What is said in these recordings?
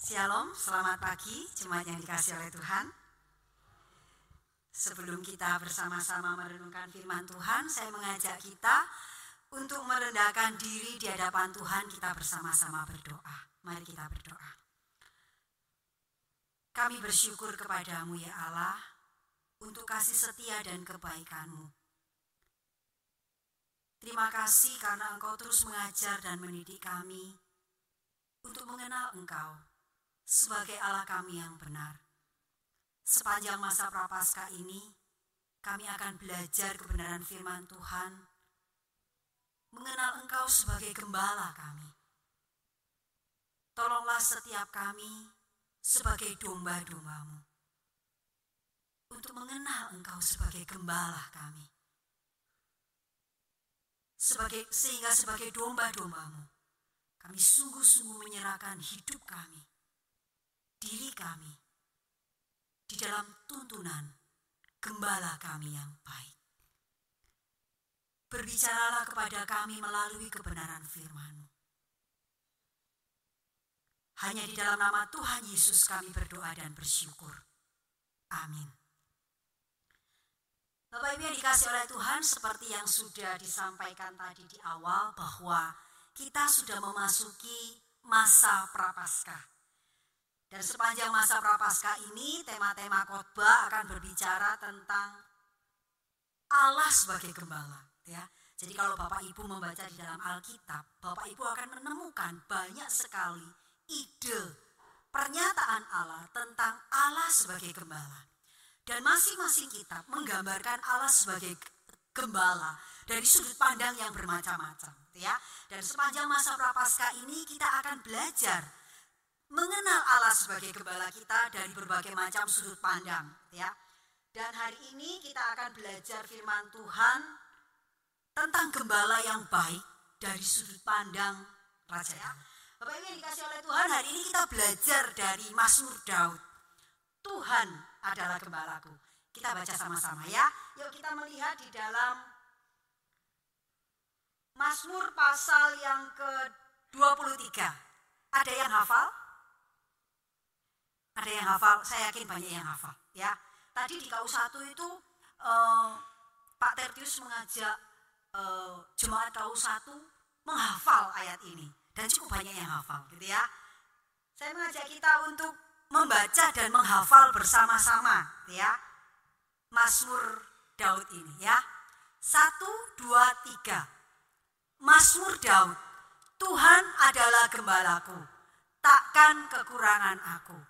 Shalom, selamat pagi jemaat yang dikasih oleh Tuhan. Sebelum kita bersama-sama merenungkan firman Tuhan, saya mengajak kita untuk merendahkan diri di hadapan Tuhan kita bersama-sama berdoa. Mari kita berdoa. Kami bersyukur kepadamu ya Allah untuk kasih setia dan kebaikanmu. Terima kasih karena engkau terus mengajar dan mendidik kami untuk mengenal engkau sebagai Allah kami yang benar. Sepanjang masa prapaskah ini, kami akan belajar kebenaran firman Tuhan, mengenal Engkau sebagai gembala kami. Tolonglah setiap kami sebagai domba-dombamu, untuk mengenal Engkau sebagai gembala kami. Sebagai, sehingga sebagai domba-dombamu, kami sungguh-sungguh menyerahkan hidup kami diri kami di dalam tuntunan gembala kami yang baik. Berbicaralah kepada kami melalui kebenaran firman-Mu. Hanya di dalam nama Tuhan Yesus kami berdoa dan bersyukur. Amin. Bapak Ibu yang dikasih oleh Tuhan seperti yang sudah disampaikan tadi di awal bahwa kita sudah memasuki masa prapaskah. Dan sepanjang masa prapaskah ini tema-tema khotbah akan berbicara tentang Allah sebagai gembala, ya. Jadi kalau Bapak Ibu membaca di dalam Alkitab, Bapak Ibu akan menemukan banyak sekali ide pernyataan Allah tentang Allah sebagai gembala. Dan masing-masing kitab menggambarkan Allah sebagai gembala dari sudut pandang yang bermacam-macam, ya. Dan sepanjang masa prapaskah ini kita akan belajar mengenal Allah sebagai gembala kita dari berbagai macam sudut pandang ya. Dan hari ini kita akan belajar firman Tuhan tentang gembala yang baik dari sudut pandang Raja ya. Bapak Ibu yang dikasih oleh Tuhan, hari ini kita belajar dari Mazmur Daud. Tuhan adalah gembalaku. Kita baca sama-sama ya. Yuk kita melihat di dalam Mazmur pasal yang ke-23. Ada yang hafal? Ada yang hafal, saya yakin banyak yang hafal. Ya, tadi di KU 1 itu uh, Pak Tertius mengajak uh, jemaat KU 1 menghafal ayat ini dan cukup banyak yang hafal, gitu ya. Saya mengajak kita untuk membaca dan menghafal bersama-sama, gitu ya. Mazmur Daud ini ya. Satu, dua, tiga. Mazmur Daud. Tuhan adalah gembalaku, takkan kekurangan aku.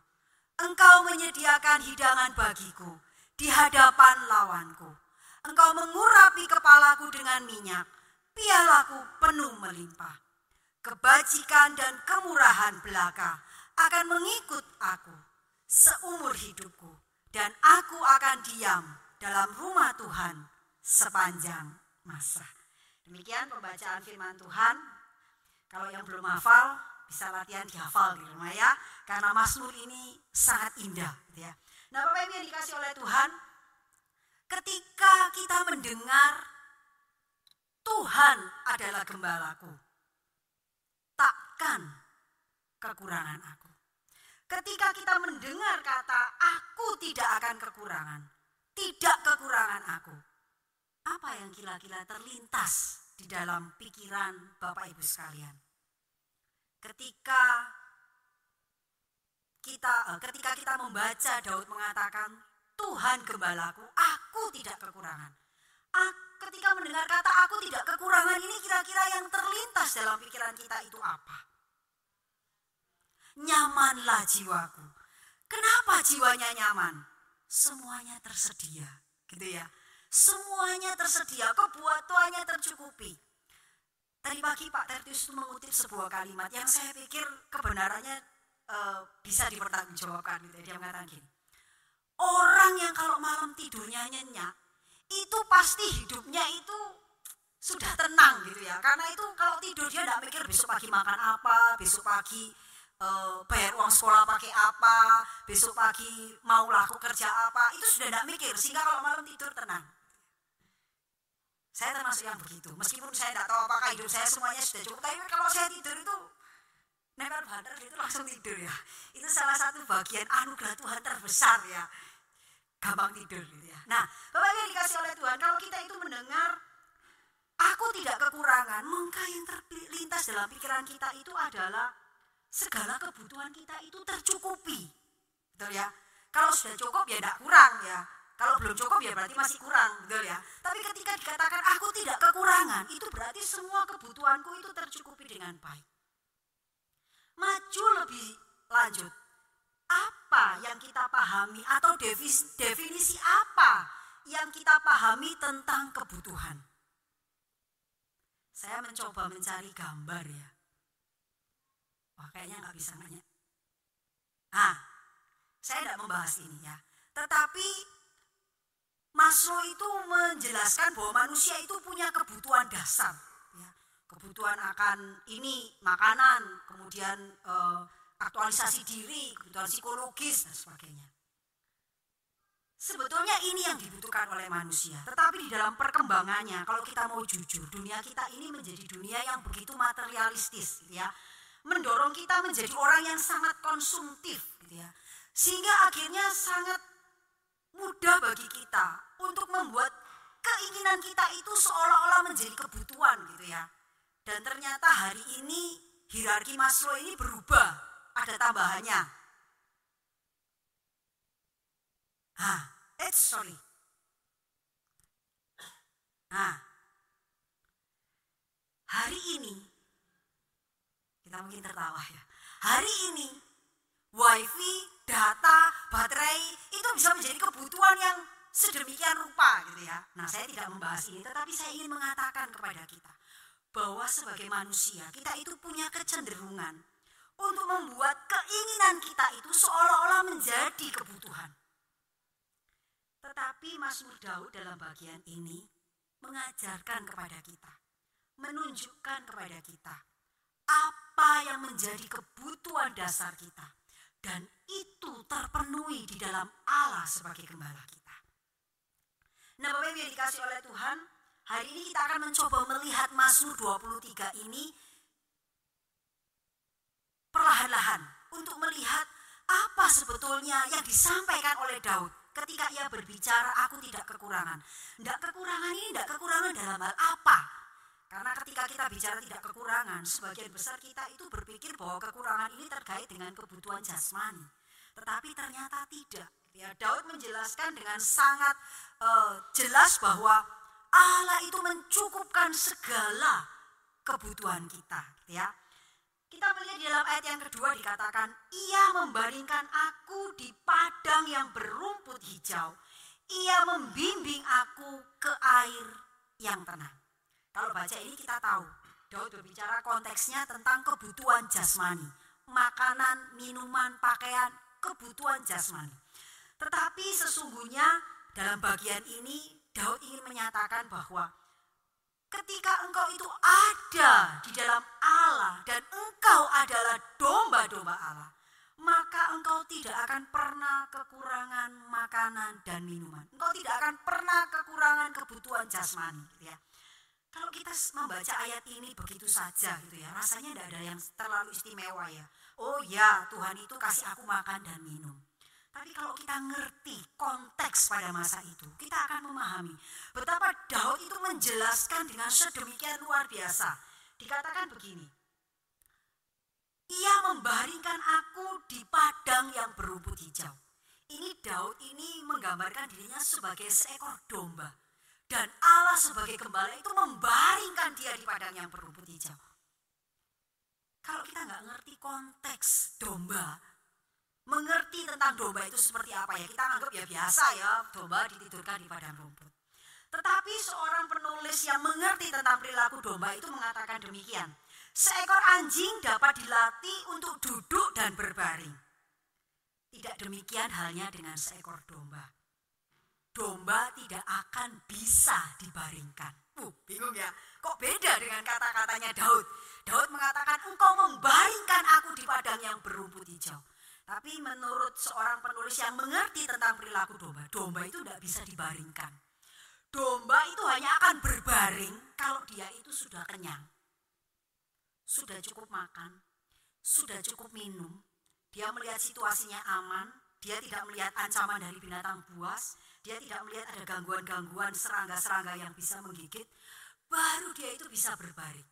Engkau menyediakan hidangan bagiku di hadapan lawanku. Engkau mengurapi kepalaku dengan minyak, pialaku penuh melimpah. Kebajikan dan kemurahan belaka akan mengikut aku seumur hidupku, dan aku akan diam dalam rumah Tuhan sepanjang masa. Demikian pembacaan firman Tuhan. Kalau yang belum hafal, bisa latihan dihafal di rumah ya. Karena Mazmur ini sangat indah gitu ya. Nah Bapak Ibu yang dikasih oleh Tuhan, ketika kita mendengar Tuhan adalah gembalaku, takkan kekurangan aku. Ketika kita mendengar kata aku tidak akan kekurangan, tidak kekurangan aku. Apa yang kira-kira terlintas di dalam pikiran Bapak Ibu sekalian? Ketika kita eh, ketika kita membaca Daud mengatakan Tuhan gembalaku, aku tidak kekurangan. ketika mendengar kata aku tidak kekurangan ini kira-kira yang terlintas dalam pikiran kita itu apa? Nyamanlah jiwaku. Kenapa jiwanya nyaman? Semuanya tersedia, gitu ya. Semuanya tersedia, kebutuhannya tercukupi. Tadi pagi Pak Tertius itu mengutip sebuah kalimat yang saya pikir kebenarannya uh, bisa dipertanggungjawabkan gitu. Dia mengatakan gini, orang yang kalau malam tidurnya nyenyak, itu pasti hidupnya itu sudah tenang gitu ya. Karena itu kalau tidur dia tidak mikir besok pagi makan apa, besok pagi uh, bayar uang sekolah pakai apa, besok pagi mau laku kerja apa, itu sudah tidak mikir. Sehingga kalau malam tidur tenang. Saya termasuk yang begitu. Meskipun saya tidak tahu apakah hidup saya semuanya sudah cukup, tapi kalau saya tidur itu nempel banter itu langsung tidur ya. Itu salah satu bagian anugerah Tuhan terbesar ya. Gampang tidur gitu ya. Nah, Bapak yang dikasih oleh Tuhan, kalau kita itu mendengar aku tidak kekurangan, maka yang terlintas dalam pikiran kita itu adalah segala kebutuhan kita itu tercukupi. Betul ya? Kalau sudah cukup ya tidak kurang ya. Kalau belum cukup ya berarti masih kurang, betul ya. Tapi ketika dikatakan aku tidak kekurangan, itu berarti semua kebutuhanku itu tercukupi dengan baik. Maju lebih lanjut. Apa yang kita pahami atau definisi apa yang kita pahami tentang kebutuhan? Saya mencoba mencari gambar ya. Wah nggak bisa nanya. Ah, saya tidak membahas ini ya. Tetapi Maslow itu menjelaskan bahwa manusia itu punya kebutuhan dasar, ya. kebutuhan akan ini makanan, kemudian eh, aktualisasi diri, kebutuhan psikologis dan sebagainya. Sebetulnya ini yang dibutuhkan oleh manusia, tetapi di dalam perkembangannya, kalau kita mau jujur, dunia kita ini menjadi dunia yang begitu materialistis, ya, mendorong kita menjadi orang yang sangat konsumtif, gitu ya, sehingga akhirnya sangat mudah bagi kita untuk membuat keinginan kita itu seolah-olah menjadi kebutuhan gitu ya. Dan ternyata hari ini hierarki Maslow ini berubah, ada tambahannya. Ah, it's sorry. Nah, hari ini kita mungkin tertawa ya. Hari ini wifi, data, baterai itu bisa menjadi kebutuhan yang sedemikian rupa gitu ya. Nah saya tidak membahas ini tetapi saya ingin mengatakan kepada kita bahwa sebagai manusia kita itu punya kecenderungan untuk membuat keinginan kita itu seolah-olah menjadi kebutuhan. Tetapi Mazmur Daud dalam bagian ini mengajarkan kepada kita, menunjukkan kepada kita apa yang menjadi kebutuhan dasar kita dan itu terpenuhi di dalam Allah sebagai gembala kita. Nah Bapak Ibu yang dikasih oleh Tuhan, hari ini kita akan mencoba melihat Mazmur 23 ini perlahan-lahan untuk melihat apa sebetulnya yang disampaikan oleh Daud ketika ia berbicara aku tidak kekurangan. Tidak kekurangan ini tidak kekurangan dalam hal apa? Karena ketika kita bicara tidak kekurangan, sebagian besar kita itu berpikir bahwa kekurangan ini terkait dengan kebutuhan jasmani. Tetapi ternyata tidak. Ya, Daud menjelaskan dengan sangat uh, jelas bahwa Allah itu mencukupkan segala kebutuhan kita. Ya, kita melihat di dalam ayat yang kedua dikatakan, ia membaringkan aku di padang yang berumput hijau. Ia membimbing aku ke air yang tenang. Kalau baca ini kita tahu, Daud berbicara konteksnya tentang kebutuhan jasmani, makanan, minuman, pakaian, kebutuhan jasmani. Tetapi sesungguhnya dalam bagian ini Daud ingin menyatakan bahwa ketika engkau itu ada di dalam Allah dan engkau adalah domba-domba Allah, maka engkau tidak akan pernah kekurangan makanan dan minuman. Engkau tidak akan pernah kekurangan kebutuhan jasmani, ya. Kalau kita membaca ayat ini begitu saja gitu ya, rasanya tidak ada yang terlalu istimewa ya. Oh ya, Tuhan itu kasih aku makan dan minum. Tapi kalau kita ngerti konteks pada masa itu, kita akan memahami betapa Daud itu menjelaskan dengan sedemikian luar biasa. Dikatakan begini, ia membaringkan aku di padang yang berumput hijau. Ini Daud ini menggambarkan dirinya sebagai seekor domba dan Allah sebagai gembala itu membaringkan dia di padang yang berumput hijau. Kalau kita nggak ngerti konteks domba, mengerti tentang domba itu seperti apa ya, kita anggap ya biasa ya, domba ditidurkan di padang rumput. Tetapi seorang penulis yang mengerti tentang perilaku domba itu mengatakan demikian. Seekor anjing dapat dilatih untuk duduk dan berbaring. Tidak demikian halnya dengan seekor domba. Domba tidak akan bisa dibaringkan. Uh, bingung ya? Kok beda dengan kata-katanya Daud? Daud mengatakan, engkau membaringkan aku di padang yang berumput hijau. Tapi menurut seorang penulis yang mengerti tentang perilaku domba, domba itu tidak bisa dibaringkan. Domba itu hanya akan berbaring kalau dia itu sudah kenyang. Sudah cukup makan, sudah cukup minum, dia melihat situasinya aman, dia tidak melihat ancaman dari binatang buas, dia tidak melihat ada gangguan-gangguan serangga-serangga yang bisa menggigit, baru dia itu bisa berbaring.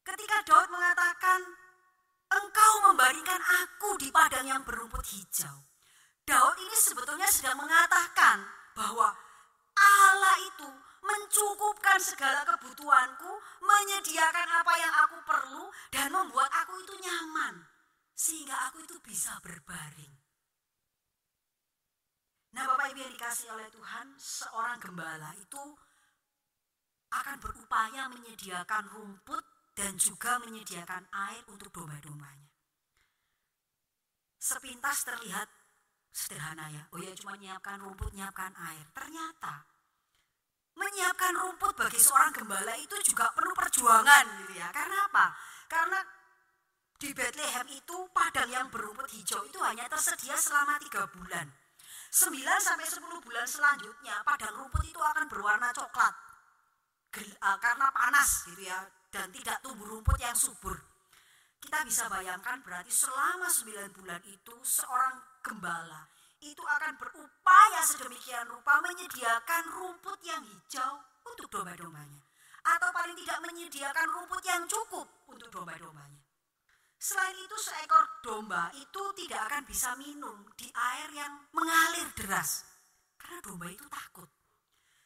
Ketika Daud mengatakan, Engkau membaringkan aku di padang yang berumput hijau. Daud ini sebetulnya sedang mengatakan bahwa Allah itu mencukupkan segala kebutuhanku, menyediakan apa yang aku perlu, dan membuat aku itu nyaman. Sehingga aku itu bisa berbaring. Nah Bapak Ibu yang dikasih oleh Tuhan, seorang gembala itu akan berupaya menyediakan rumput dan juga menyediakan air untuk domba-dombanya. Sepintas terlihat sederhana ya, oh ya cuma menyiapkan rumput, menyiapkan air. Ternyata menyiapkan rumput bagi seorang gembala itu juga perlu perjuangan gitu ya. Karena apa? Karena di Bethlehem itu padang yang berumput hijau itu hanya tersedia selama tiga bulan. 9 sampai 10 bulan selanjutnya padang rumput itu akan berwarna coklat. Karena panas gitu ya dan tidak tumbuh rumput yang subur. Kita bisa bayangkan berarti selama 9 bulan itu seorang gembala itu akan berupaya sedemikian rupa menyediakan rumput yang hijau untuk domba-dombanya. Atau paling tidak menyediakan rumput yang cukup untuk domba-dombanya. Selain itu seekor domba itu tidak akan bisa minum di air yang mengalir deras. Karena domba itu takut.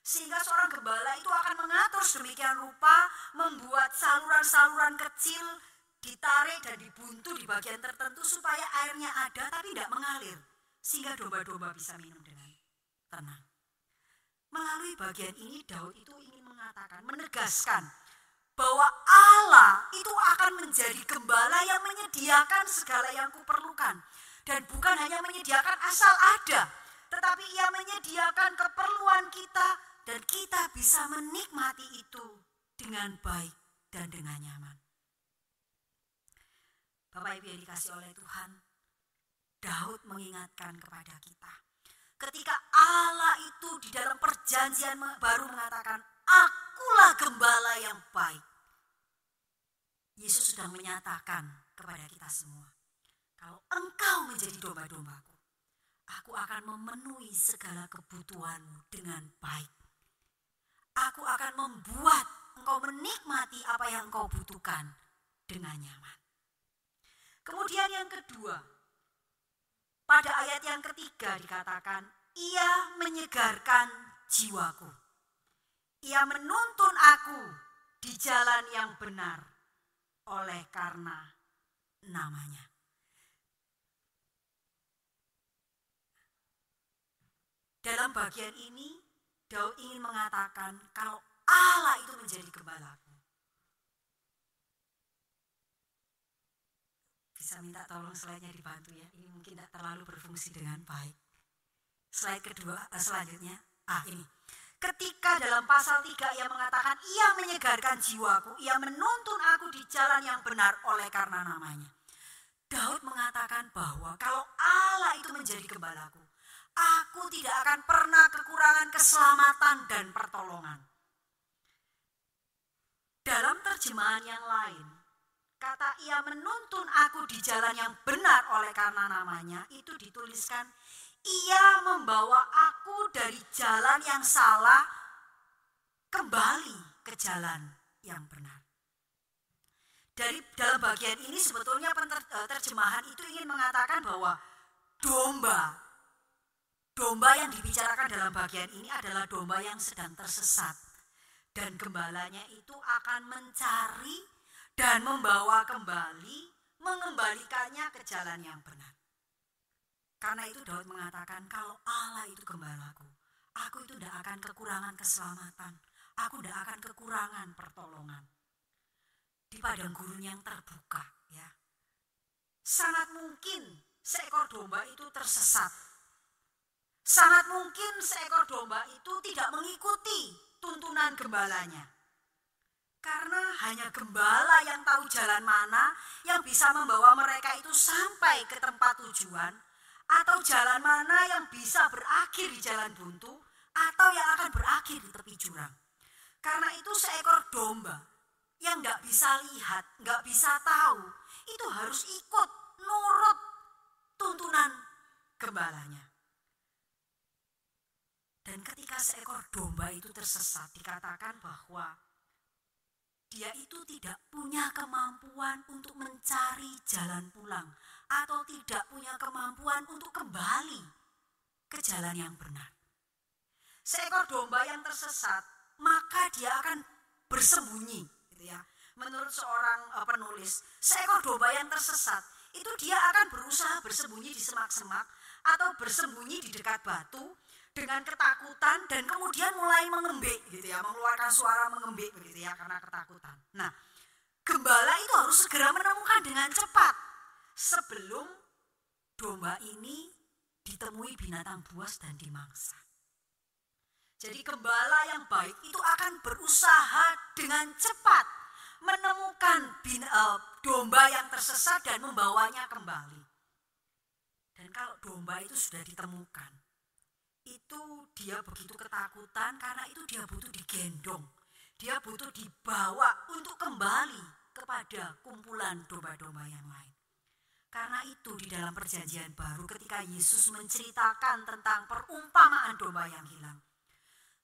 Sehingga seorang gembala itu akan mengatur sedemikian rupa, membuat saluran-saluran kecil ditarik dan dibuntu di bagian tertentu supaya airnya ada tapi tidak mengalir. Sehingga domba-domba bisa minum dengan tenang. Melalui bagian ini Daud itu ingin mengatakan, menegaskan bahwa Allah itu akan menjadi gembala yang menyediakan segala yang kuperlukan. Dan bukan hanya menyediakan asal ada, tetapi ia menyediakan keperluan kita dan kita bisa menikmati itu dengan baik dan dengan nyaman. Bapak Ibu yang dikasih oleh Tuhan, Daud mengingatkan kepada kita. Ketika Allah itu di dalam perjanjian baru mengatakan, akulah gembala yang baik. Yesus sedang menyatakan kepada kita semua, kalau engkau menjadi domba-dombaku, aku akan memenuhi segala kebutuhanmu dengan baik aku akan membuat engkau menikmati apa yang engkau butuhkan dengan nyaman. Kemudian yang kedua, pada ayat yang ketiga dikatakan, ia menyegarkan jiwaku. Ia menuntun aku di jalan yang benar oleh karena namanya. Dalam bagian ini Daud ingin mengatakan kalau Allah itu menjadi gembalaku. Bisa minta tolong slide-nya dibantu ya. Ini mungkin tidak terlalu berfungsi dengan baik. Slide kedua, uh, selanjutnya. Ah ini. Ketika dalam pasal 3 ia mengatakan, ia menyegarkan jiwaku, ia menuntun aku di jalan yang benar oleh karena namanya. Daud mengatakan bahwa kalau Allah itu menjadi gembalaku, aku tidak akan pernah kekurangan keselamatan dan pertolongan. Dalam terjemahan yang lain, kata ia menuntun aku di jalan yang benar oleh karena namanya, itu dituliskan, ia membawa aku dari jalan yang salah kembali ke jalan yang benar. Dari dalam bagian ini sebetulnya eh, terjemahan itu ingin mengatakan bahwa domba Domba yang dibicarakan dalam bagian ini adalah domba yang sedang tersesat. Dan gembalanya itu akan mencari dan membawa kembali, mengembalikannya ke jalan yang benar. Karena itu Daud mengatakan, kalau Allah itu gembalaku, aku itu tidak akan kekurangan keselamatan. aku tidak akan kekurangan pertolongan. Di padang gurun yang terbuka ya. Sangat mungkin seekor domba itu tersesat. Sangat mungkin seekor domba itu tidak mengikuti tuntunan gembalanya. Karena hanya gembala yang tahu jalan mana yang bisa membawa mereka itu sampai ke tempat tujuan atau jalan mana yang bisa berakhir di jalan buntu atau yang akan berakhir di tepi jurang. Karena itu seekor domba yang nggak bisa lihat, nggak bisa tahu, itu harus ikut nurut tuntunan gembalanya. Dan ketika seekor domba itu tersesat, dikatakan bahwa dia itu tidak punya kemampuan untuk mencari jalan pulang atau tidak punya kemampuan untuk kembali ke jalan yang benar. Seekor domba yang tersesat, maka dia akan bersembunyi, gitu ya. Menurut seorang uh, penulis, seekor domba yang tersesat itu dia akan berusaha bersembunyi di semak-semak atau bersembunyi di dekat batu dengan ketakutan dan kemudian mulai mengembik gitu ya, mengeluarkan suara mengembik begitu ya karena ketakutan. Nah, gembala itu harus segera menemukan dengan cepat sebelum domba ini ditemui binatang buas dan dimangsa. Jadi gembala yang baik itu akan berusaha dengan cepat menemukan bin, uh, domba yang tersesat dan membawanya kembali. Dan kalau domba itu sudah ditemukan, itu dia begitu ketakutan karena itu dia butuh digendong. Dia butuh dibawa untuk kembali kepada kumpulan domba-domba yang lain. Karena itu di dalam perjanjian baru ketika Yesus menceritakan tentang perumpamaan domba yang hilang.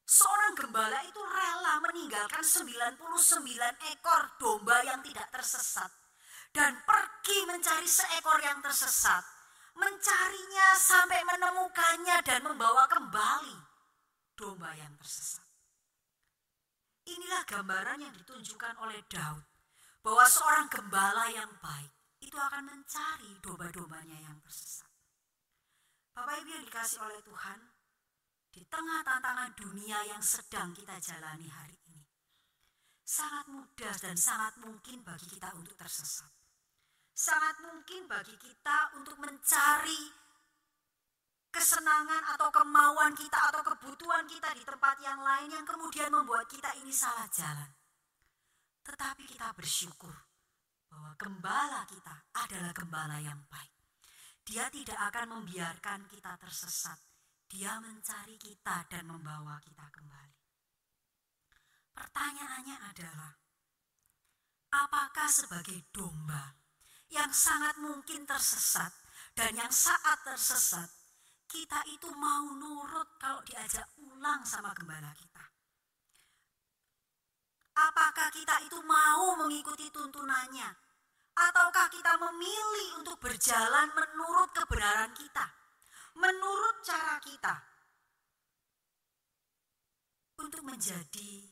Seorang gembala itu rela meninggalkan 99 ekor domba yang tidak tersesat. Dan pergi mencari seekor yang tersesat mencarinya sampai menemukannya dan membawa kembali domba yang tersesat. Inilah gambaran yang ditunjukkan oleh Daud bahwa seorang gembala yang baik itu akan mencari domba-dombanya yang tersesat. Bapak Ibu yang dikasih oleh Tuhan, di tengah tantangan dunia yang sedang kita jalani hari ini, sangat mudah dan sangat mungkin bagi kita untuk tersesat sangat mungkin bagi kita untuk mencari kesenangan atau kemauan kita atau kebutuhan kita di tempat yang lain yang kemudian membuat kita ini salah jalan. Tetapi kita bersyukur bahwa gembala kita adalah gembala yang baik. Dia tidak akan membiarkan kita tersesat. Dia mencari kita dan membawa kita kembali. Pertanyaannya adalah, apakah sebagai domba yang sangat mungkin tersesat dan yang saat tersesat kita itu mau nurut kalau diajak pulang sama gembala kita. Apakah kita itu mau mengikuti tuntunannya? Ataukah kita memilih untuk berjalan menurut kebenaran kita? Menurut cara kita? Untuk menjadi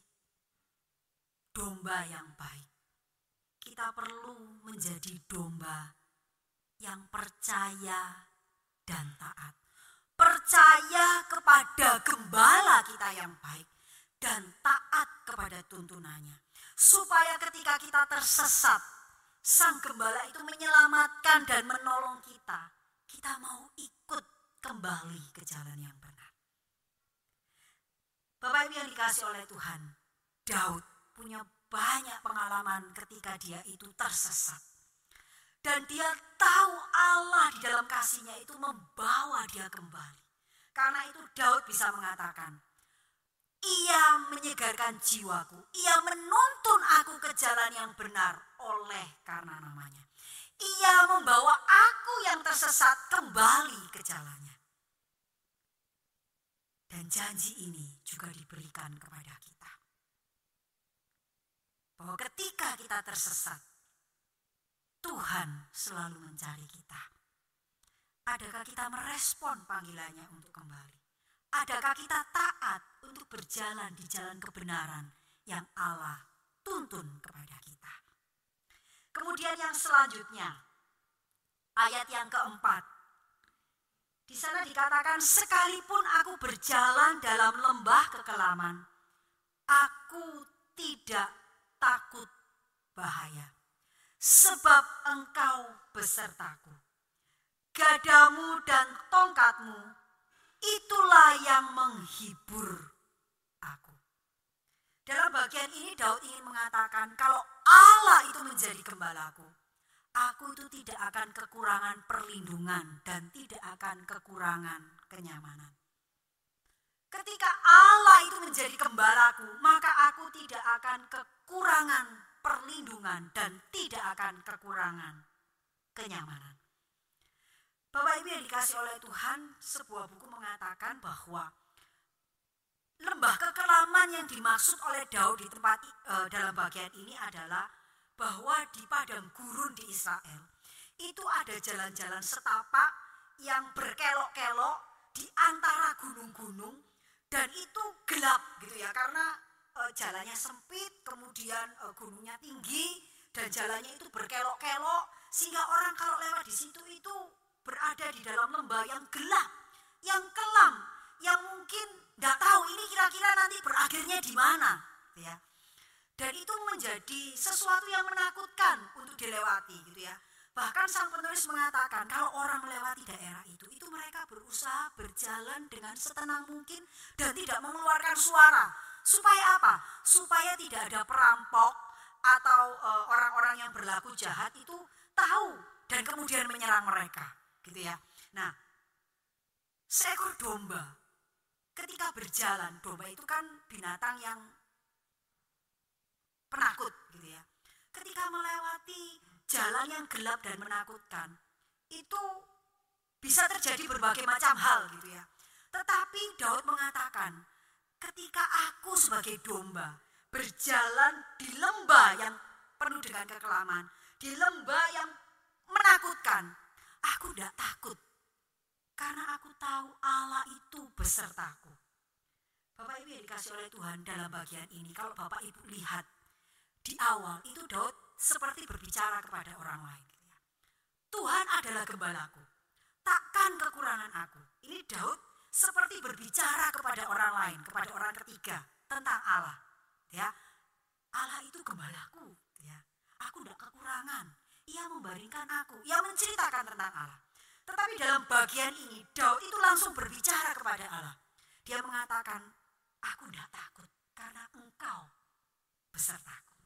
domba yang baik kita perlu menjadi domba yang percaya dan taat. Percaya kepada gembala kita yang baik dan taat kepada tuntunannya. Supaya ketika kita tersesat, sang gembala itu menyelamatkan dan menolong kita. Kita mau ikut kembali ke jalan yang benar. Bapak Ibu yang dikasih oleh Tuhan, Daud punya banyak pengalaman ketika dia itu tersesat. Dan dia tahu Allah di dalam kasihnya itu membawa dia kembali. Karena itu Daud bisa mengatakan, ia menyegarkan jiwaku, ia menuntun aku ke jalan yang benar oleh karena namanya. Ia membawa aku yang tersesat kembali ke jalannya. Dan janji ini juga diberikan kepada kita bahwa ketika kita tersesat, Tuhan selalu mencari kita. Adakah kita merespon panggilannya untuk kembali? Adakah kita taat untuk berjalan di jalan kebenaran yang Allah tuntun kepada kita? Kemudian yang selanjutnya, ayat yang keempat. Di sana dikatakan, sekalipun aku berjalan dalam lembah kekelaman, Aku tidak takut bahaya, sebab engkau besertaku. Gadamu dan tongkatmu, itulah yang menghibur aku. Dalam bagian ini Daud ingin mengatakan kalau Allah itu menjadi gembalaku, aku itu tidak akan kekurangan perlindungan dan tidak akan kekurangan kenyamanan. Ketika Allah itu menjadi gembalaku, maka aku tidak akan kekurangan perlindungan dan tidak akan kekurangan kenyamanan. Bapak Ibu yang dikasih oleh Tuhan, sebuah buku mengatakan bahwa lembah kekelaman yang dimaksud oleh Daud di tempat e, dalam bagian ini adalah bahwa di padang gurun di Israel itu ada jalan-jalan setapak yang berkelok-kelok di antara gunung-gunung dan itu gelap gitu ya karena e, jalannya sempit kemudian e, gunungnya tinggi dan jalannya itu berkelok-kelok sehingga orang kalau lewat di situ itu berada di dalam lembah yang gelap yang kelam yang mungkin nggak tahu ini kira-kira nanti berakhirnya di mana ya dan itu menjadi sesuatu yang menakutkan untuk dilewati gitu ya Bahkan sang penulis mengatakan kalau orang melewati daerah itu, itu mereka berusaha berjalan dengan setenang mungkin dan tidak mengeluarkan suara. Supaya apa? Supaya tidak ada perampok atau eh, orang-orang uh, yang berlaku jahat itu tahu dan kemudian menyerang mereka, gitu ya. Nah, seekor domba ketika berjalan, domba itu kan binatang yang penakut, gitu ya. Ketika melewati jalan yang gelap dan menakutkan itu bisa terjadi berbagai macam hal gitu ya. Tetapi Daud mengatakan, ketika aku sebagai domba berjalan di lembah yang penuh dengan kekelaman, di lembah yang menakutkan, aku tidak takut. Karena aku tahu Allah itu besertaku. Bapak Ibu yang dikasih oleh Tuhan dalam bagian ini, kalau Bapak Ibu lihat di awal itu Daud seperti berbicara kepada orang lain. Tuhan adalah gembalaku, takkan kekurangan aku. Ini Daud seperti berbicara kepada orang lain, kepada orang ketiga tentang Allah. Ya, Allah itu gembalaku. Ya, aku tidak kekurangan. Ia membaringkan aku, ia menceritakan tentang Allah. Tetapi dalam bagian ini Daud itu langsung berbicara kepada Allah. Dia mengatakan, aku tidak takut karena engkau besertaku.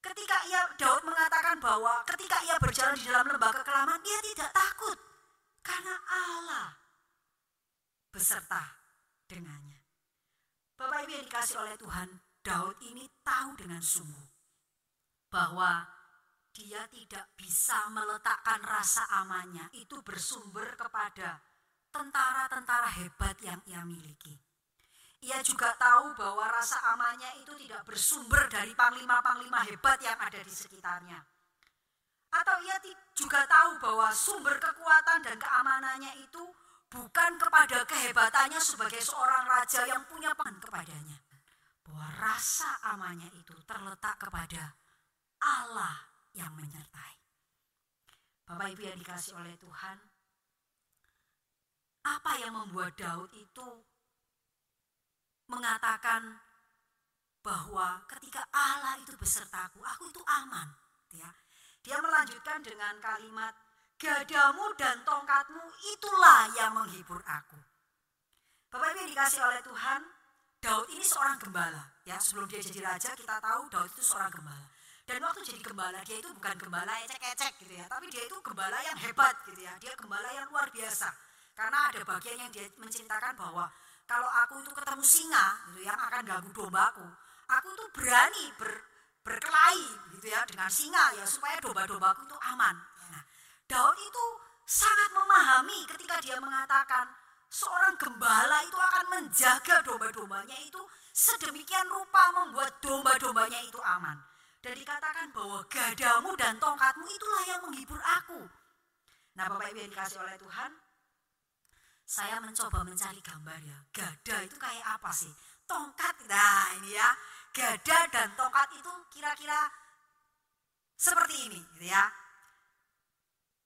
Ketika ia Daud mengatakan bahwa ketika ia berjalan di dalam lembah kekelaman, ia tidak takut karena Allah beserta dengannya. Bapak Ibu yang dikasih oleh Tuhan, Daud ini tahu dengan sungguh bahwa dia tidak bisa meletakkan rasa amannya itu bersumber kepada tentara-tentara hebat yang ia miliki. Ia juga tahu bahwa rasa amannya itu tidak bersumber dari panglima-panglima hebat yang ada di sekitarnya. Atau ia juga tahu bahwa sumber kekuatan dan keamanannya itu bukan kepada kehebatannya sebagai seorang raja yang punya pangan kepadanya. Bahwa rasa amannya itu terletak kepada Allah yang menyertai. Bapak Ibu yang dikasih oleh Tuhan, apa yang membuat Daud itu mengatakan bahwa ketika Allah itu besertaku, aku itu aman. Ya. Dia melanjutkan dengan kalimat, gadamu dan tongkatmu itulah yang menghibur aku. Bapak Ibu dikasih oleh Tuhan, Daud ini seorang gembala. Ya, sebelum dia jadi raja kita tahu Daud itu seorang gembala. Dan waktu jadi gembala dia itu bukan gembala ecek-ecek gitu ya, tapi dia itu gembala yang hebat gitu ya. Dia gembala yang luar biasa. Karena ada bagian yang dia menceritakan bahwa kalau aku itu ketemu singa gitu yang akan ganggu dombaku, aku tuh berani ber, berkelahi gitu ya dengan singa ya supaya domba-dombaku itu aman. Nah, Daud itu sangat memahami ketika dia mengatakan seorang gembala itu akan menjaga domba-dombanya itu sedemikian rupa membuat domba-dombanya itu aman. Dan dikatakan bahwa gadamu dan tongkatmu itulah yang menghibur aku. Nah Bapak Ibu yang dikasih oleh Tuhan, saya mencoba mencari gambar ya. Gada itu kayak apa sih? Tongkat, nah ini ya. Gada dan tongkat itu kira-kira seperti ini, gitu ya.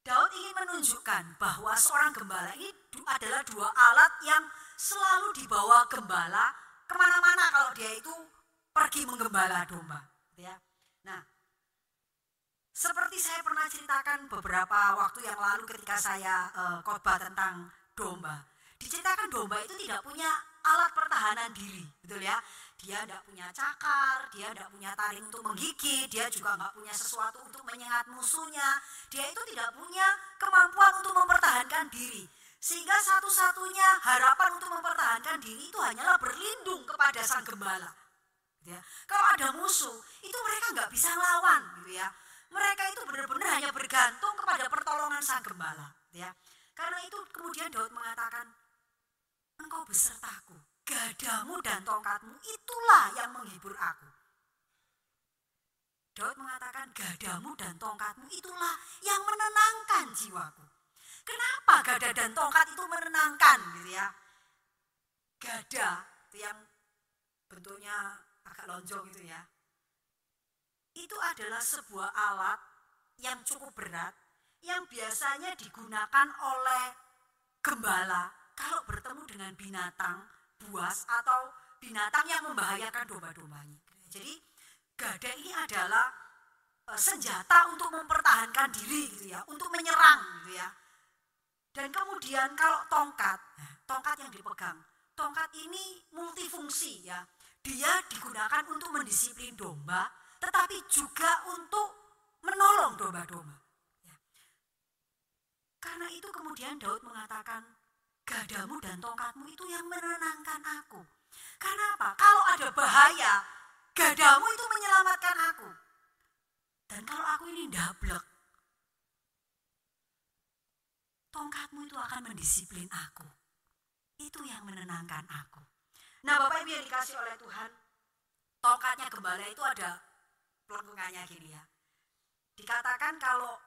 Daud ingin menunjukkan bahwa seorang gembala ini adalah dua alat yang selalu dibawa gembala ke mana-mana kalau dia itu pergi menggembala domba. Gitu ya. Nah, seperti saya pernah ceritakan beberapa waktu yang lalu ketika saya uh, khotbah tentang domba. Diceritakan domba itu tidak punya alat pertahanan diri, betul ya? Dia tidak punya cakar, dia tidak punya taring untuk menggigit, dia juga nggak punya sesuatu untuk menyengat musuhnya. Dia itu tidak punya kemampuan untuk mempertahankan diri. Sehingga satu-satunya harapan untuk mempertahankan diri itu hanyalah berlindung kepada sang gembala. Ya. Ada musuh, itu mereka nggak bisa melawan, gitu ya. Mereka itu benar-benar hanya bergantung kepada pertolongan sang gembala, ya. Karena itu kemudian Daud mengatakan, engkau besertaku, gadamu dan tongkatmu itulah yang menghibur aku. Daud mengatakan gadamu dan tongkatmu itulah yang menenangkan jiwaku. Kenapa gada dan tongkat itu menenangkan gitu ya? Gada itu yang bentuknya agak lonjong gitu ya. Itu adalah sebuah alat yang cukup berat yang biasanya digunakan oleh gembala kalau bertemu dengan binatang buas atau binatang yang membahayakan domba-dombanya. Jadi gada ini adalah eh, senjata untuk mempertahankan diri gitu ya, untuk menyerang gitu ya. Dan kemudian kalau tongkat, nah, tongkat yang dipegang, tongkat ini multifungsi ya. Dia digunakan untuk mendisiplin domba, tetapi juga untuk menolong domba-domba. Ya. Karena itu kemudian Daud mengatakan, gadamu dan tongkatmu itu yang menenangkan aku. Karena apa? Kalau ada bahaya, gadamu itu menyelamatkan aku. Dan kalau aku ini ndablek, tongkatmu itu akan mendisiplin aku. Itu yang menenangkan aku. Nah Bapak Ibu yang dikasih oleh Tuhan, tongkatnya gembala itu ada pelengkungannya gini ya. Dikatakan kalau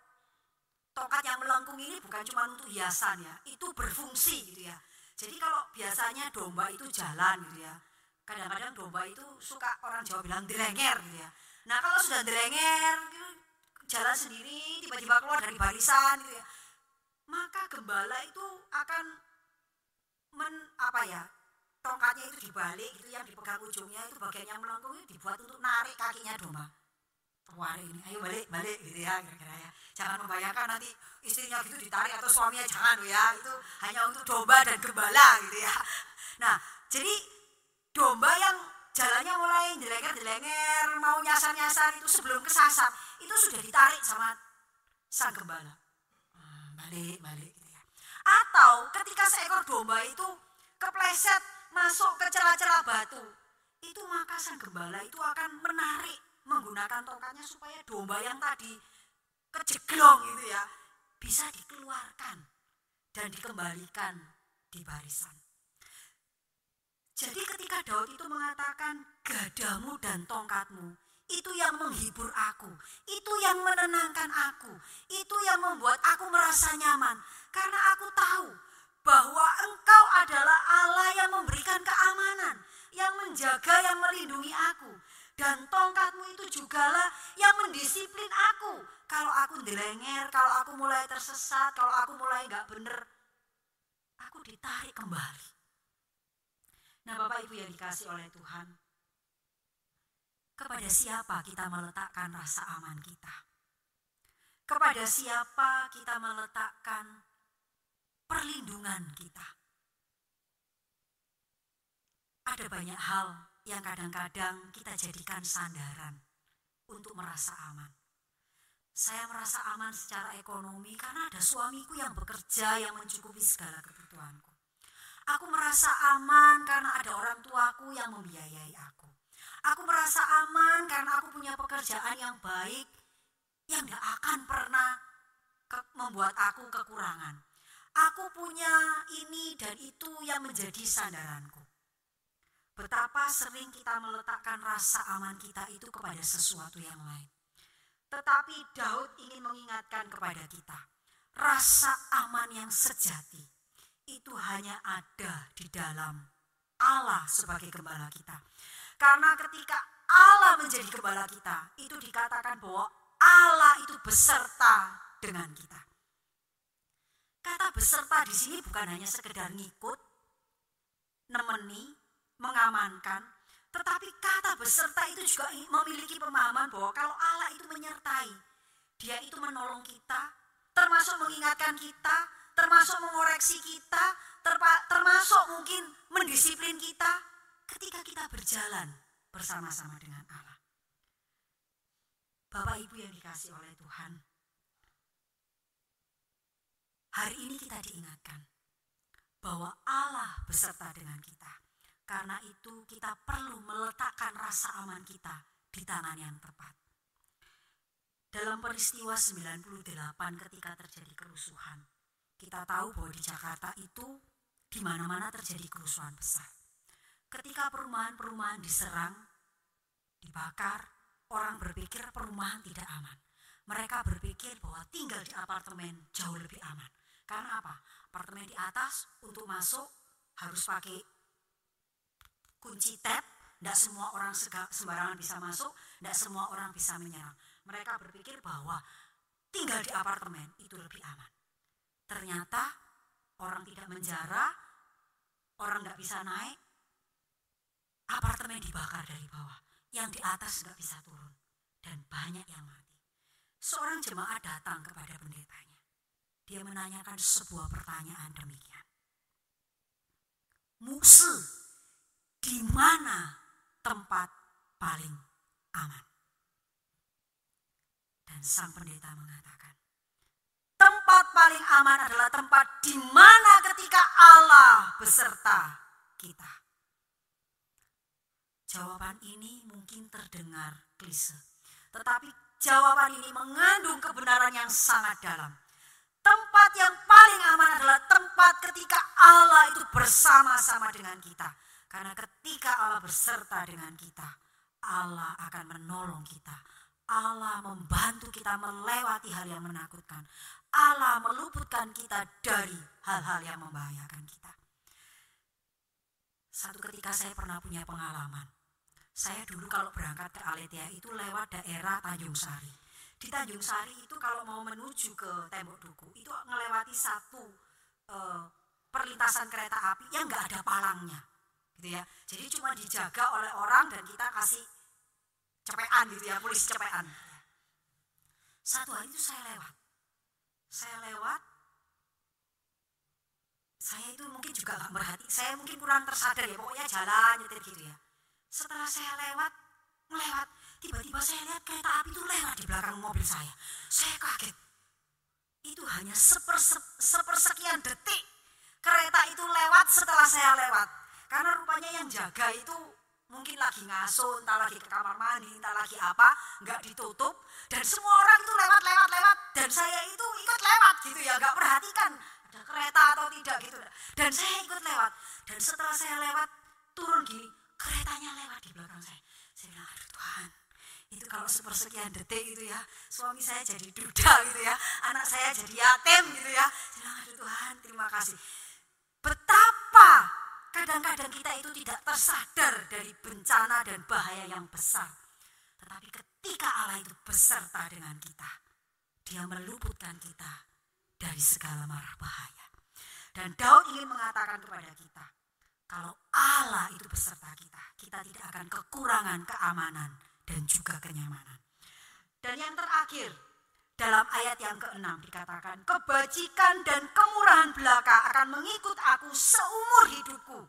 tongkat yang melengkung ini bukan cuma untuk hiasan ya, itu berfungsi gitu ya. Jadi kalau biasanya domba itu jalan gitu ya, kadang-kadang domba itu suka orang Jawa bilang direnger gitu ya. Nah kalau sudah direnger, gitu, jalan sendiri, tiba-tiba keluar dari barisan gitu ya, maka gembala itu akan men apa ya tongkatnya itu dibalik itu yang dipegang ujungnya itu bagian yang melengkung itu dibuat untuk narik kakinya domba. Wah ini ayo balik balik gitu ya kira-kira ya. Jangan membayangkan nanti istrinya gitu ditarik atau suaminya jangan ya itu hanya untuk domba dan gembala gitu ya. Nah jadi domba yang jalannya mulai jelenger-jelenger mau nyasar-nyasar itu sebelum kesasar itu sudah ditarik sama sang gembala. Balik balik gitu ya. Atau ketika seekor domba itu kepleset masuk ke celah-celah batu itu maka sang gembala itu akan menarik menggunakan tongkatnya supaya domba yang tadi kejeglong gitu ya bisa dikeluarkan dan dikembalikan di barisan. Jadi ketika Daud itu mengatakan gadamu dan tongkatmu itu yang menghibur aku, itu yang menenangkan aku, itu yang membuat aku merasa nyaman. Karena aku tahu bahwa engkau adalah Allah yang memberikan keamanan, yang menjaga, yang melindungi aku. Dan tongkatmu itu jugalah yang mendisiplin aku. Kalau aku dilenger, kalau aku mulai tersesat, kalau aku mulai gak bener, aku ditarik kembali. Nah Bapak Ibu yang dikasih oleh Tuhan, kepada siapa kita meletakkan rasa aman kita? Kepada siapa kita meletakkan perlindungan kita? Ada banyak hal yang kadang-kadang kita jadikan sandaran untuk merasa aman. Saya merasa aman secara ekonomi karena ada suamiku yang bekerja yang mencukupi segala kebutuhanku. Aku merasa aman karena ada orang tuaku yang membiayai aku. Aku merasa aman karena aku punya pekerjaan yang baik yang tidak akan pernah membuat aku kekurangan. Aku punya ini dan itu yang menjadi sandaranku. Betapa sering kita meletakkan rasa aman kita itu kepada sesuatu yang lain. Tetapi Daud ingin mengingatkan kepada kita, rasa aman yang sejati itu hanya ada di dalam Allah sebagai gembala kita. Karena ketika Allah menjadi gembala kita, itu dikatakan bahwa Allah itu beserta dengan kita. Kata beserta di sini bukan hanya sekedar ngikut, nemeni, mengamankan, tetapi kata beserta itu juga memiliki pemahaman bahwa kalau Allah itu menyertai, dia itu menolong kita, termasuk mengingatkan kita, termasuk mengoreksi kita, termasuk mungkin mendisiplin kita ketika kita berjalan bersama-sama dengan Allah. Bapak Ibu yang dikasih oleh Tuhan, hari ini kita diingatkan bahwa Allah beserta dengan kita. Karena itu kita perlu meletakkan rasa aman kita di tangan yang tepat. Dalam peristiwa 98 ketika terjadi kerusuhan, kita tahu bahwa di Jakarta itu di mana-mana terjadi kerusuhan besar. Ketika perumahan-perumahan diserang, dibakar, orang berpikir perumahan tidak aman. Mereka berpikir bahwa tinggal di apartemen jauh lebih aman. Karena apa? Apartemen di atas untuk masuk harus pakai kunci tab, tidak semua orang sembarangan bisa masuk, tidak semua orang bisa menyerang. Mereka berpikir bahwa tinggal di apartemen itu lebih aman. Ternyata orang tidak menjara, orang nggak bisa naik, apartemen dibakar dari bawah, yang di atas nggak bisa turun, dan banyak yang mati. Seorang jemaat datang kepada pendetanya. Dia menanyakan sebuah pertanyaan demikian. Musuh di mana tempat paling aman? Dan sang pendeta mengatakan, tempat paling aman adalah tempat di mana ketika Allah beserta kita. Jawaban ini mungkin terdengar klise, tetapi jawaban ini mengandung kebenaran yang sangat dalam. Tempat yang paling aman adalah tempat ketika Allah itu bersama-sama dengan kita karena ketika Allah berserta dengan kita, Allah akan menolong kita. Allah membantu kita melewati hal yang menakutkan. Allah meluputkan kita dari hal-hal yang membahayakan kita. Satu ketika saya pernah punya pengalaman. Saya dulu kalau berangkat ke Aletia itu lewat daerah Tanjung Sari. Di Tanjung Sari itu kalau mau menuju ke Tembok Duku itu melewati satu uh, perlintasan kereta api yang nggak ada palangnya gitu ya. Jadi cuma dijaga oleh orang dan kita kasih cepean gitu ya polisi cepean satu hari itu saya lewat. Saya lewat. Saya itu mungkin juga gak merhati saya mungkin kurang tersadar ya pokoknya jalan gitu ya. Setelah saya lewat melewat tiba-tiba saya lihat kereta api itu lewat di belakang mobil saya saya kaget itu hanya seper, sepersekian detik kereta itu lewat setelah saya lewat karena rupanya yang jaga itu mungkin lagi ngasuh, entah lagi ke kamar mandi, entah lagi apa, nggak ditutup. Dan semua orang itu lewat, lewat, lewat. Dan saya itu ikut lewat gitu ya, nggak perhatikan ada kereta atau tidak gitu. Dan saya ikut lewat. Dan setelah saya lewat, turun gini, keretanya lewat di belakang saya. Saya bilang, aduh Tuhan, itu kalau sepersekian detik gitu ya, suami saya jadi duda gitu ya, anak saya jadi yatim gitu ya. Bilang, aduh Tuhan, terima kasih. Betapa Kadang-kadang kita itu tidak tersadar dari bencana dan bahaya yang besar. Tetapi ketika Allah itu beserta dengan kita, dia meluputkan kita dari segala marah bahaya. Dan Daud ingin mengatakan kepada kita, kalau Allah itu beserta kita, kita tidak akan kekurangan keamanan dan juga kenyamanan. Dan yang terakhir, dalam ayat yang keenam dikatakan, kebajikan dan kemurahan belaka akan mengikut aku seumur hidupku.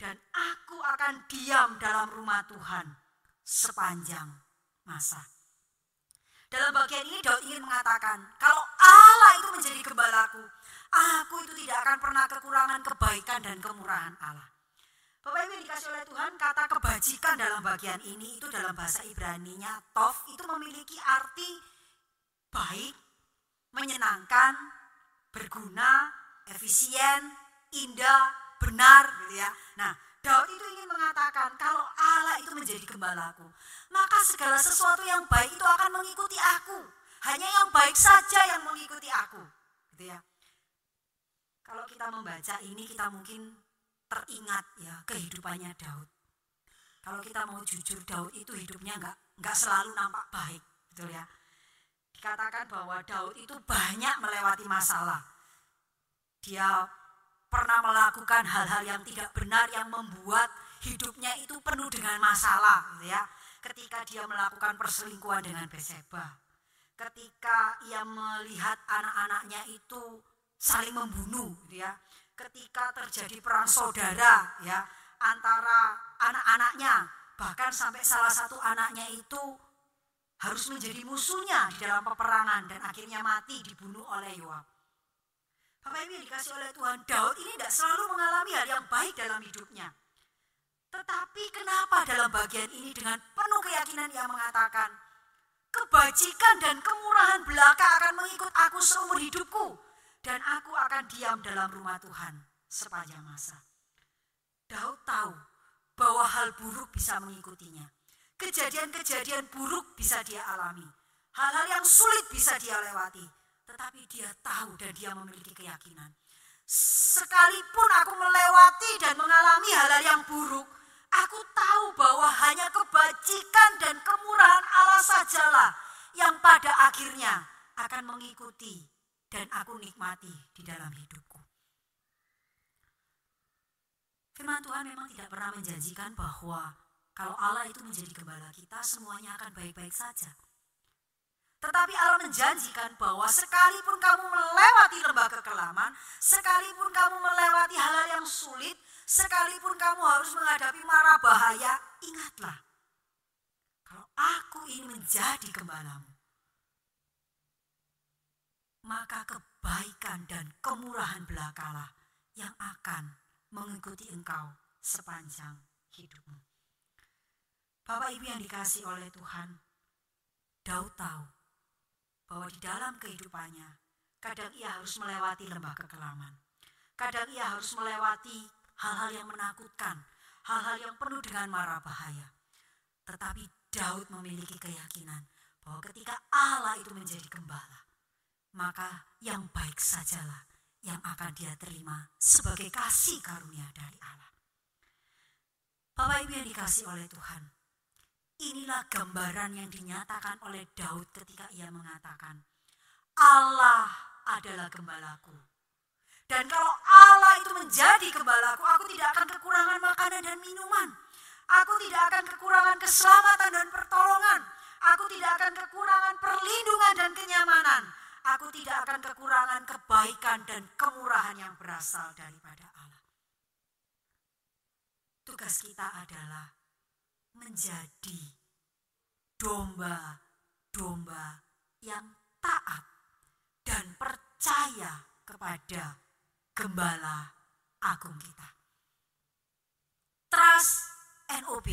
Dan aku akan diam dalam rumah Tuhan sepanjang masa. Dalam bagian ini Daud ingin mengatakan, kalau Allah itu menjadi gembalaku, aku itu tidak akan pernah kekurangan kebaikan dan kemurahan Allah. Bapak Ibu dikasih oleh Tuhan, kata kebajikan dalam bagian ini itu dalam bahasa Ibrani-nya Tov itu memiliki arti baik, menyenangkan, berguna, efisien, indah, benar gitu ya. Nah, Daud itu ingin mengatakan kalau Allah itu menjadi gembalaku, maka segala sesuatu yang baik itu akan mengikuti aku. Hanya yang baik saja yang mengikuti aku. Gitu ya. Kalau kita membaca ini kita mungkin teringat ya kehidupannya Daud. Kalau kita mau jujur Daud itu hidupnya nggak nggak selalu nampak baik, betul ya dikatakan bahwa Daud itu banyak melewati masalah. Dia pernah melakukan hal-hal yang tidak benar yang membuat hidupnya itu penuh dengan masalah gitu ya. Ketika dia melakukan perselingkuhan dengan Beseba. Ketika ia melihat anak-anaknya itu saling membunuh gitu ya. Ketika terjadi perang saudara ya antara anak-anaknya bahkan sampai salah satu anaknya itu harus menjadi musuhnya di dalam peperangan dan akhirnya mati dibunuh oleh Yoab. Bapak Ibu yang dikasih oleh Tuhan, Daud ini tidak selalu mengalami hal yang baik dalam hidupnya. Tetapi kenapa dalam bagian ini dengan penuh keyakinan ia mengatakan, kebajikan dan kemurahan belaka akan mengikut aku seumur hidupku, dan aku akan diam dalam rumah Tuhan sepanjang masa. Daud tahu bahwa hal buruk bisa mengikutinya. Kejadian-kejadian buruk bisa dia alami. Hal-hal yang sulit bisa dia lewati tetapi dia tahu dan dia memiliki keyakinan. Sekalipun aku melewati dan mengalami hal-hal yang buruk, aku tahu bahwa hanya kebajikan dan kemurahan Allah sajalah yang pada akhirnya akan mengikuti dan aku nikmati di dalam hidupku. Firman Tuhan memang tidak pernah menjanjikan bahwa kalau Allah itu menjadi gembala kita, semuanya akan baik-baik saja. Tetapi Allah menjanjikan bahwa sekalipun kamu melewati lembah kekelaman, sekalipun kamu melewati hal-hal yang sulit, sekalipun kamu harus menghadapi mara bahaya, ingatlah. Kalau aku ini menjadi gembalamu, maka kebaikan dan kemurahan belakalah yang akan mengikuti engkau sepanjang hidupmu. Bapak Ibu yang dikasih oleh Tuhan, Daud tahu bahwa di dalam kehidupannya kadang ia harus melewati lembah kekelaman. Kadang ia harus melewati hal-hal yang menakutkan, hal-hal yang penuh dengan mara bahaya. Tetapi Daud memiliki keyakinan bahwa ketika Allah itu menjadi gembala, maka yang baik sajalah yang akan dia terima sebagai kasih karunia dari Allah. Bapak Ibu yang dikasih oleh Tuhan, Inilah gambaran yang dinyatakan oleh Daud ketika ia mengatakan, Allah adalah gembalaku. Dan kalau Allah itu menjadi gembalaku, aku tidak akan kekurangan makanan dan minuman. Aku tidak akan kekurangan keselamatan dan pertolongan. Aku tidak akan kekurangan perlindungan dan kenyamanan. Aku tidak akan kekurangan kebaikan dan kemurahan yang berasal daripada Allah. Tugas kita adalah menjadi domba-domba yang taat dan percaya kepada gembala agung kita. Trust NOB,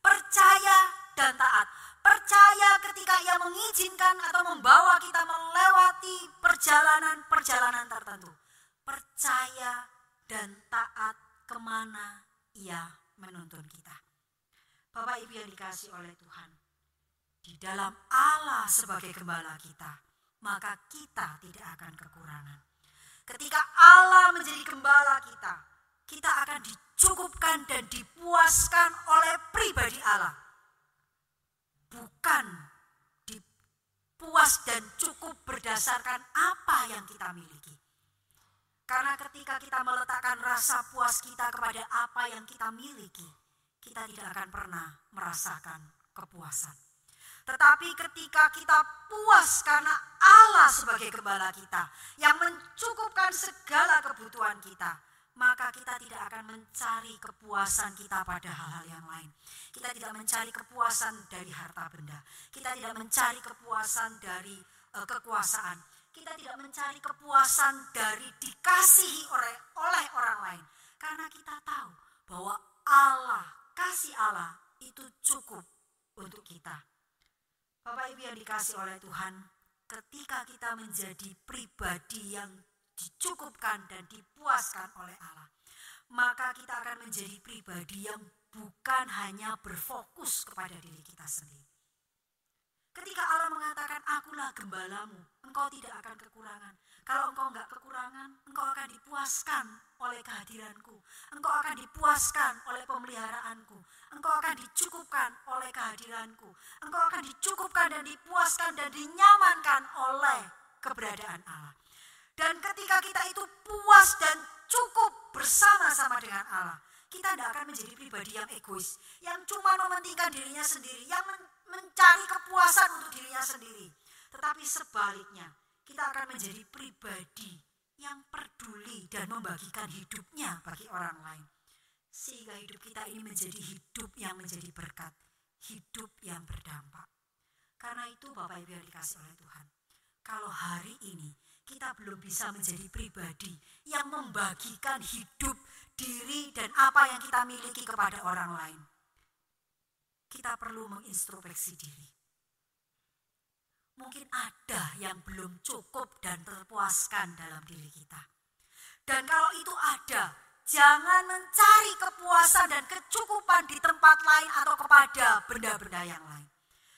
percaya dan taat. Percaya ketika ia mengizinkan atau membawa kita melewati perjalanan-perjalanan tertentu. Percaya dan taat ke mana ia menuntun kita. Bapak Ibu yang dikasih oleh Tuhan. Di dalam Allah sebagai gembala kita, maka kita tidak akan kekurangan. Ketika Allah menjadi gembala kita, kita akan dicukupkan dan dipuaskan oleh pribadi Allah. Bukan dipuas dan cukup berdasarkan apa yang kita miliki. Karena ketika kita meletakkan rasa puas kita kepada apa yang kita miliki, kita tidak akan pernah merasakan kepuasan. Tetapi ketika kita puas karena Allah sebagai gembala kita yang mencukupkan segala kebutuhan kita, maka kita tidak akan mencari kepuasan kita pada hal-hal yang lain. Kita tidak mencari kepuasan dari harta benda. Kita tidak mencari kepuasan dari uh, kekuasaan. Kita tidak mencari kepuasan dari dikasihi oleh oleh orang lain. Karena kita tahu bahwa Allah kasih Allah itu cukup untuk kita. Bapak Ibu yang dikasih oleh Tuhan, ketika kita menjadi pribadi yang dicukupkan dan dipuaskan oleh Allah, maka kita akan menjadi pribadi yang bukan hanya berfokus kepada diri kita sendiri. Ketika Allah mengatakan, akulah gembalamu, engkau tidak akan kekurangan. Kalau engkau enggak kekurangan, engkau akan dipuaskan oleh kehadiranku. Engkau akan dipuaskan oleh pemeliharaanku. Engkau akan dicukupkan oleh kehadiranku. Engkau akan dicukupkan dan dipuaskan dan dinyamankan oleh keberadaan Allah. Dan ketika kita itu puas dan cukup bersama-sama dengan Allah, kita tidak akan menjadi pribadi yang egois, yang cuma mementingkan dirinya sendiri, yang men mencari kepuasan untuk dirinya sendiri. Tetapi sebaliknya, kita akan menjadi pribadi yang peduli dan membagikan hidupnya bagi orang lain. Sehingga hidup kita ini menjadi hidup yang menjadi berkat, hidup yang berdampak. Karena itu Bapak Ibu yang dikasih oleh Tuhan, kalau hari ini kita belum bisa menjadi pribadi yang membagikan hidup, diri, dan apa yang kita miliki kepada orang lain. Kita perlu mengintrospeksi diri. Mungkin ada yang belum cukup dan terpuaskan dalam diri kita. Dan kalau itu ada, jangan mencari kepuasan dan kecukupan di tempat lain atau kepada benda-benda yang lain.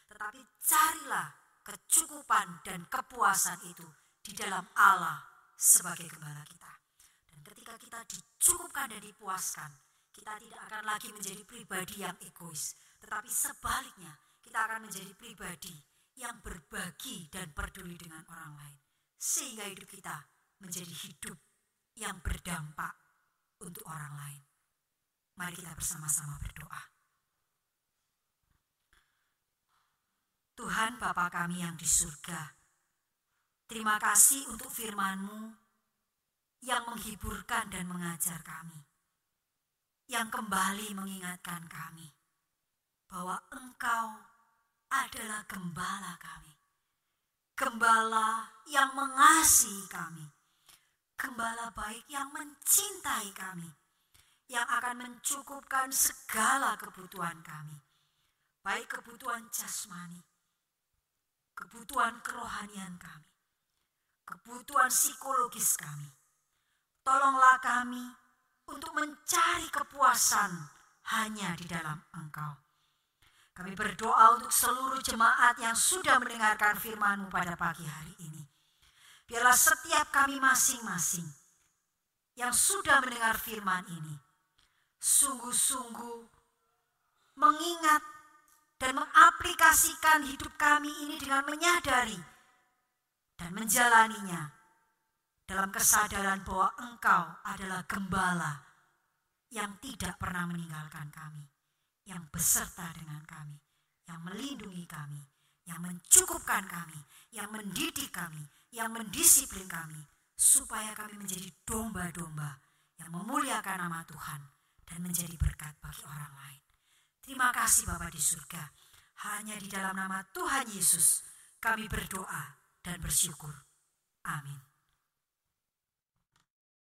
Tetapi carilah kecukupan dan kepuasan itu di dalam Allah sebagai gembala kita. Dan ketika kita dicukupkan dan dipuaskan, kita tidak akan lagi menjadi pribadi yang egois, tetapi sebaliknya kita akan menjadi pribadi yang berbagi dan peduli dengan orang lain. Sehingga hidup kita menjadi hidup yang berdampak untuk orang lain. Mari kita bersama-sama berdoa. Tuhan Bapa kami yang di surga, Terima kasih untuk firman-Mu yang menghiburkan dan mengajar kami. Yang kembali mengingatkan kami bahwa Engkau adalah gembala kami. Gembala yang mengasihi kami. Gembala baik yang mencintai kami. Yang akan mencukupkan segala kebutuhan kami. Baik kebutuhan jasmani, kebutuhan kerohanian kami kebutuhan psikologis kami. Tolonglah kami untuk mencari kepuasan hanya di dalam Engkau. Kami berdoa untuk seluruh jemaat yang sudah mendengarkan firman-Mu pada pagi hari ini. Biarlah setiap kami masing-masing yang sudah mendengar firman ini, sungguh-sungguh mengingat dan mengaplikasikan hidup kami ini dengan menyadari dan menjalaninya dalam kesadaran bahwa Engkau adalah gembala yang tidak pernah meninggalkan kami, yang beserta dengan kami, yang melindungi kami, yang mencukupkan kami, yang mendidik kami, yang mendisiplin kami, supaya kami menjadi domba-domba yang memuliakan nama Tuhan dan menjadi berkat bagi orang lain. Terima kasih Bapak di surga. Hanya di dalam nama Tuhan Yesus kami berdoa dan bersyukur. Amin.